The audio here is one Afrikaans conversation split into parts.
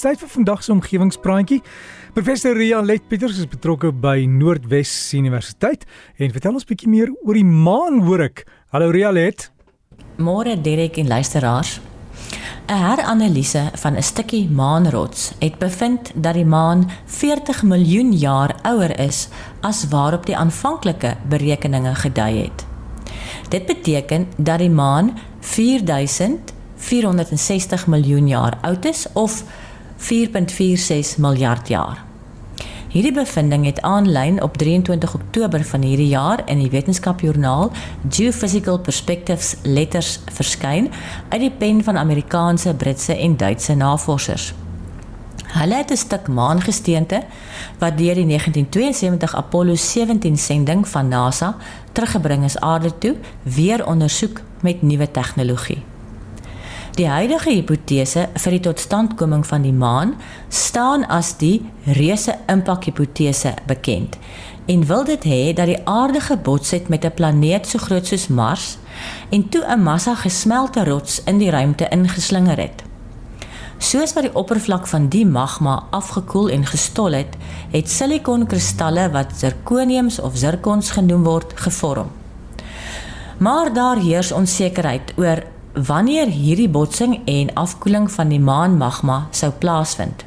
Dis tyd vir vandag se omgewingspraatjie. Professor Ria Let Pieters is betrokke by Noordwes Universiteit en vertel ons bietjie meer oor die maan, hoor ek. Hallo Ria Let. Môre Derek en luisteraars. 'n Heranalise van 'n stukkie maanrots het bevind dat die maan 40 miljoen jaar ouer is as waarop die aanvanklike berekeninge gedui het. Dit beteken dat die maan 4460 miljoen jaar oud is of 4.46 miljard jaar. Hierdie bevinding het aanlyn op 23 Oktober van hierdie jaar in die wetenskapjoernaal Geophysical Perspectives Letters verskyn uit die pen van Amerikaanse, Britse en Duitse navorsers. Hulle het 'n stuk maangesteente wat deur die 1972 Apollo 17 sending van NASA teruggebring is aarde toe, weer ondersoek met nuwe tegnologie. Die huidige hipotese vir die totstandkoming van die maan staan as die reuse impak hipotese bekend en wil dit hê dat die aarde gebots het met 'n planeet so groot soos Mars en toe 'n massa gesmelte rots in die ruimte ingeslinger het. Soos wat die oppervlak van die magma afgekoel en gestol het, het silikonkristalle wat zirkoniums of zirkons genoem word, gevorm. Maar daar heers onsekerheid oor wanneer hierdie botsing en afkoeling van die maan magma sou plaasvind.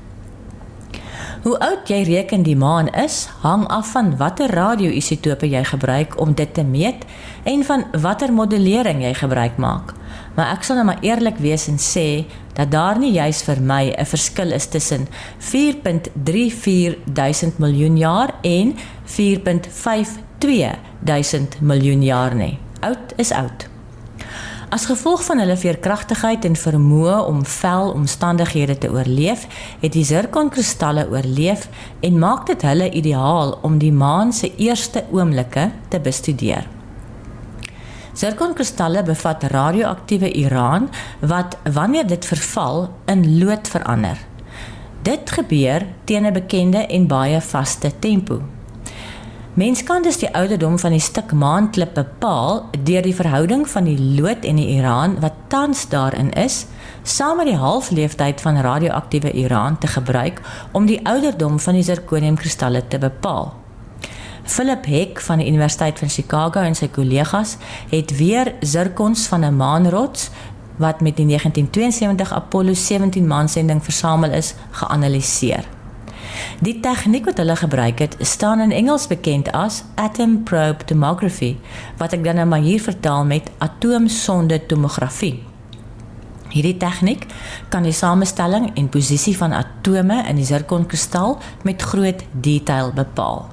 Hoe oud jy reken die maan is, hang af van watter radioisotope jy gebruik om dit te meet en van watter modellering jy gebruik maak. Maar ek sal nou maar eerlik wees en sê dat daar nie juis vir my 'n verskil is tussen 4.34 duisend miljoen jaar en 4.52 duisend miljoen jaar nie. Oud is oud. As gevolg van hulle veerkragtigheid en vermoë om vel omstandighede te oorleef, het die zirkonkristalle oorleef en maak dit hulle ideaal om die maan se eerste oomblikke te bestudeer. Zirkonkristalle bevat radioaktiewe uraan wat wanneer dit verval in lood verander. Dit gebeur teen 'n bekende en baie vaste tempo. Mens kan dus die ouderdom van die stuk maanklip bepaal deur die verhouding van die lood en die uran wat tans daarin is, saam met die halfleeftyd van radioaktiewe uran te gebruik om die ouderdom van die zirkoniumkristalle te bepaal. Philip Heck van die Universiteit van Chicago en sy kollegas het weer zirkons van 'n maanrots wat met die 1972 Apollo 17 maansending versamel is, geanaliseer. Die tegniek wat hulle gebruik het, staan in Engels bekend as atom probe tomography, wat ek dan nou maar hier vertaal met atoomsonde tomografie. Hierdie tegniek kan die samestelling en posisie van atome in die sirkonkristal met groot detail bepaal.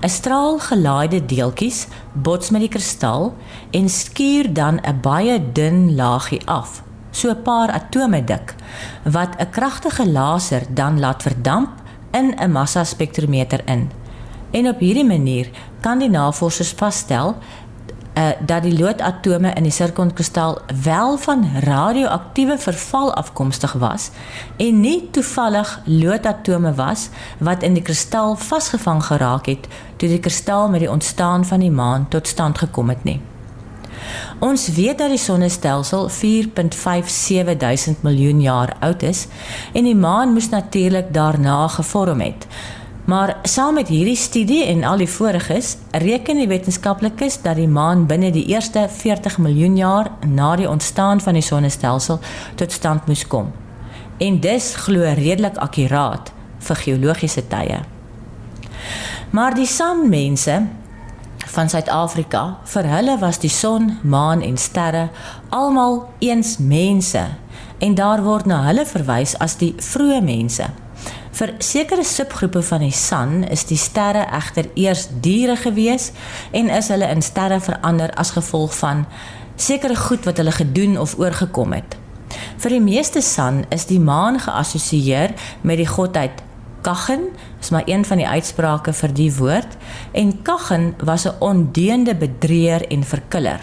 'n Straal gelaaide deeltjies bots met die kristal en skuur dan 'n baie dun laagie af, so 'n paar atome dik, wat 'n kragtige laser dan laat verdamp in 'n massa spektrometer in. En op hierdie manier kan die navorsers vasstel uh, dat die loodatome in die sirkonkristal wel van radioaktiewe verval afkomstig was en nie toevallig loodatome was wat in die kristal vasgevang geraak het toe die kristal met die ontstaan van die maan tot stand gekom het nie. Ons weet dat die sonnestelsel 4.57 duisend miljoen jaar oud is en die maan moes natuurlik daarna gevorm het. Maar saam met hierdie studie en al die voriges, reken die wetenskaplikes dat die maan binne die eerste 40 miljoen jaar na die ontstaan van die sonnestelsel tot stand moes kom. En dis glo redelik akkuraat vir geologiese tye. Maar die sanmense van Suid-Afrika, vir hulle was die son, maan en sterre almal eens mense en daar word na hulle verwys as die vroeë mense. Vir sekere subgroepe van die son is die sterre egter eers diere gewees en is hulle in sterre verander as gevolg van sekere goed wat hulle gedoen of oorgekom het. Vir die meeste son is die maan geassosieer met die godheid Kaggen is maar een van die uitsprake vir die woord en Kaggen was 'n ondeende bedrieër en verkiller.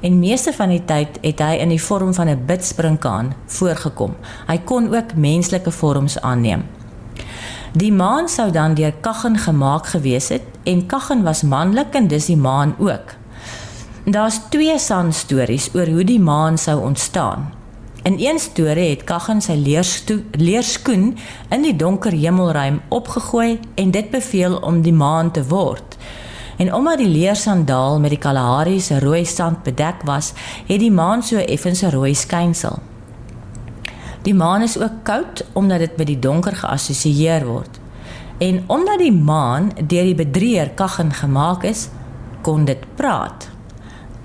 En meeste van die tyd het hy in die vorm van 'n bidsprinkaan voorgekom. Hy kon ook menslike vorms aanneem. Die maan sou dan deur Kaggen gemaak gewees het en Kaggen was manlik en dis die maan ook. Daar's twee san stories oor hoe die maan sou ontstaan. In een storie het Kaghan sy leerskoen in die donker hemelruim opgegooi en dit beveel om die maan te word. En omdat die leersandaal met die Kalahari se rooi sand bedek was, het die maan so effens 'n rooi skynsel. Die maan is ook koud omdat dit met die donker geassosieer word. En omdat die maan deur die bedrieër Kaghan gemaak is, kon dit praat.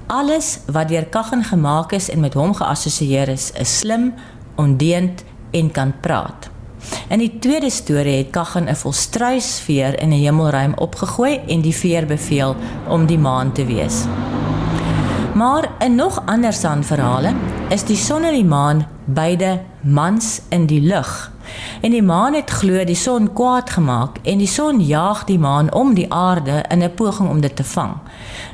Alles wat deur Kaghan gemaak is en met hom geassosieer is, is slim, ondeend en kan praat. In die tweede storie het Kaghan 'n volstruisveer in 'n hemelruim opgegooi en die veer beveel om die maan te wees. Maar in nog ander sanverhale is die son en die maan beide mans in die lug. En die maan het glo die son kwaad gemaak en die son jaag die maan om die aarde in 'n poging om dit te vang.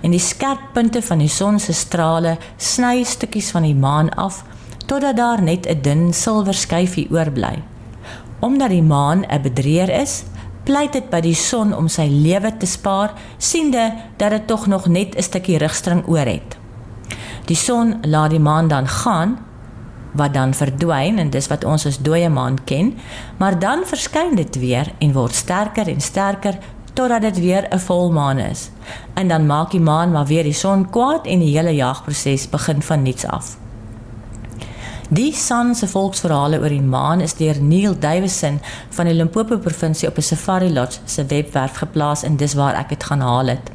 En die skerp punte van die son se strale sny stukkies van die maan af totdat daar net 'n dun silwer skyfie oorbly. Omdat die maan 'n bedrieër is, pleit dit by die son om sy lewe te spaar, siende dat dit tog nog net 'n stukkie rigstring oor het. Die son laat die maan dan gaan wat dan verdwyn en dis wat ons as dooie maan ken, maar dan verskyn dit weer en word sterker en sterker totdat dit weer 'n volmaan is. En dan maak die maan maar weer die son kwaad en die hele jagproses begin van niks af. Die San se volksverhale oor die maan is deur Neil Davison van die Limpopo provinsie op 'n safari lodge se webwerf geplaas en dis waar ek dit gaan haal het.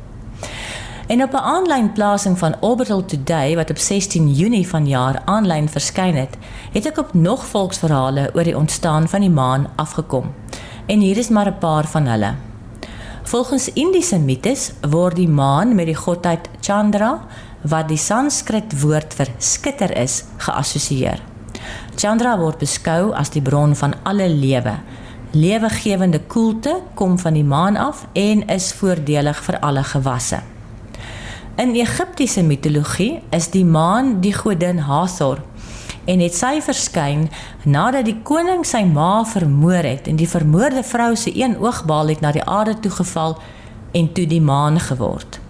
En op 'n aanlyn plasing van Orbital Today wat op 16 Junie vanjaar aanlyn verskyn het, het ek op nog volksverhale oor die ontstaan van die maan afgekom. En hier is maar 'n paar van hulle. Volgens Indiese mites word die maan met die godheid Chandra, wat die Sanskrit woord vir skitter is, geassosieer. Chandra word beskou as die bron van alle lewe. Lewegewende koelte kom van die maan af en is voordelig vir alle gewasse. In Egiptiese mitologie is die maan die godin Hathor en het sy verskyn nadat die koning sy ma vermoor het en die vermoorde vrou se een oogbal het na die aarde toe geval en toe die maan geword.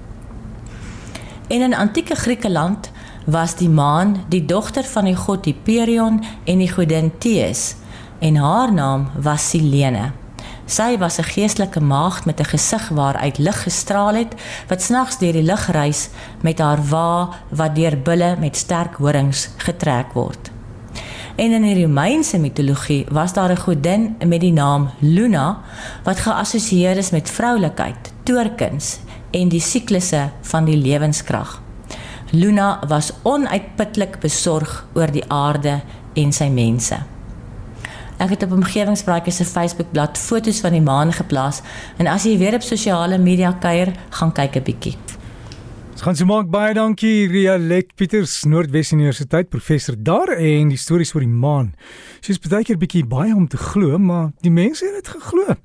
En in antieke Griekeland was die maan die dogter van die god Hyperion en die godin Thees en haar naam was Silene. Sy was 'n geestelike maagd met 'n gesig waaruit lig gestraal het wat snags deur die lug reis met haar wa wat deur bulle met sterk horings getrek word. En in die Romeinse mitologie was daar 'n godin met die naam Luna wat geassosieer is met vroulikheid, toorkuns en die siklusse van die lewenskrag. Luna was onuitputlik besorg oor die aarde en sy mense. Ek het op omgewingspraatjies se Facebookblad foto's van die maan geplaas en as jy weer op sosiale media kuier, gaan kyk 'n bietjie. Ons gaan se maak baie dankie Ria Lek Pieters Noordwes Universiteit professor daar en die stories oor die maan. Sy's baie keer bietjie baie om te glo, maar die mense het dit geglo.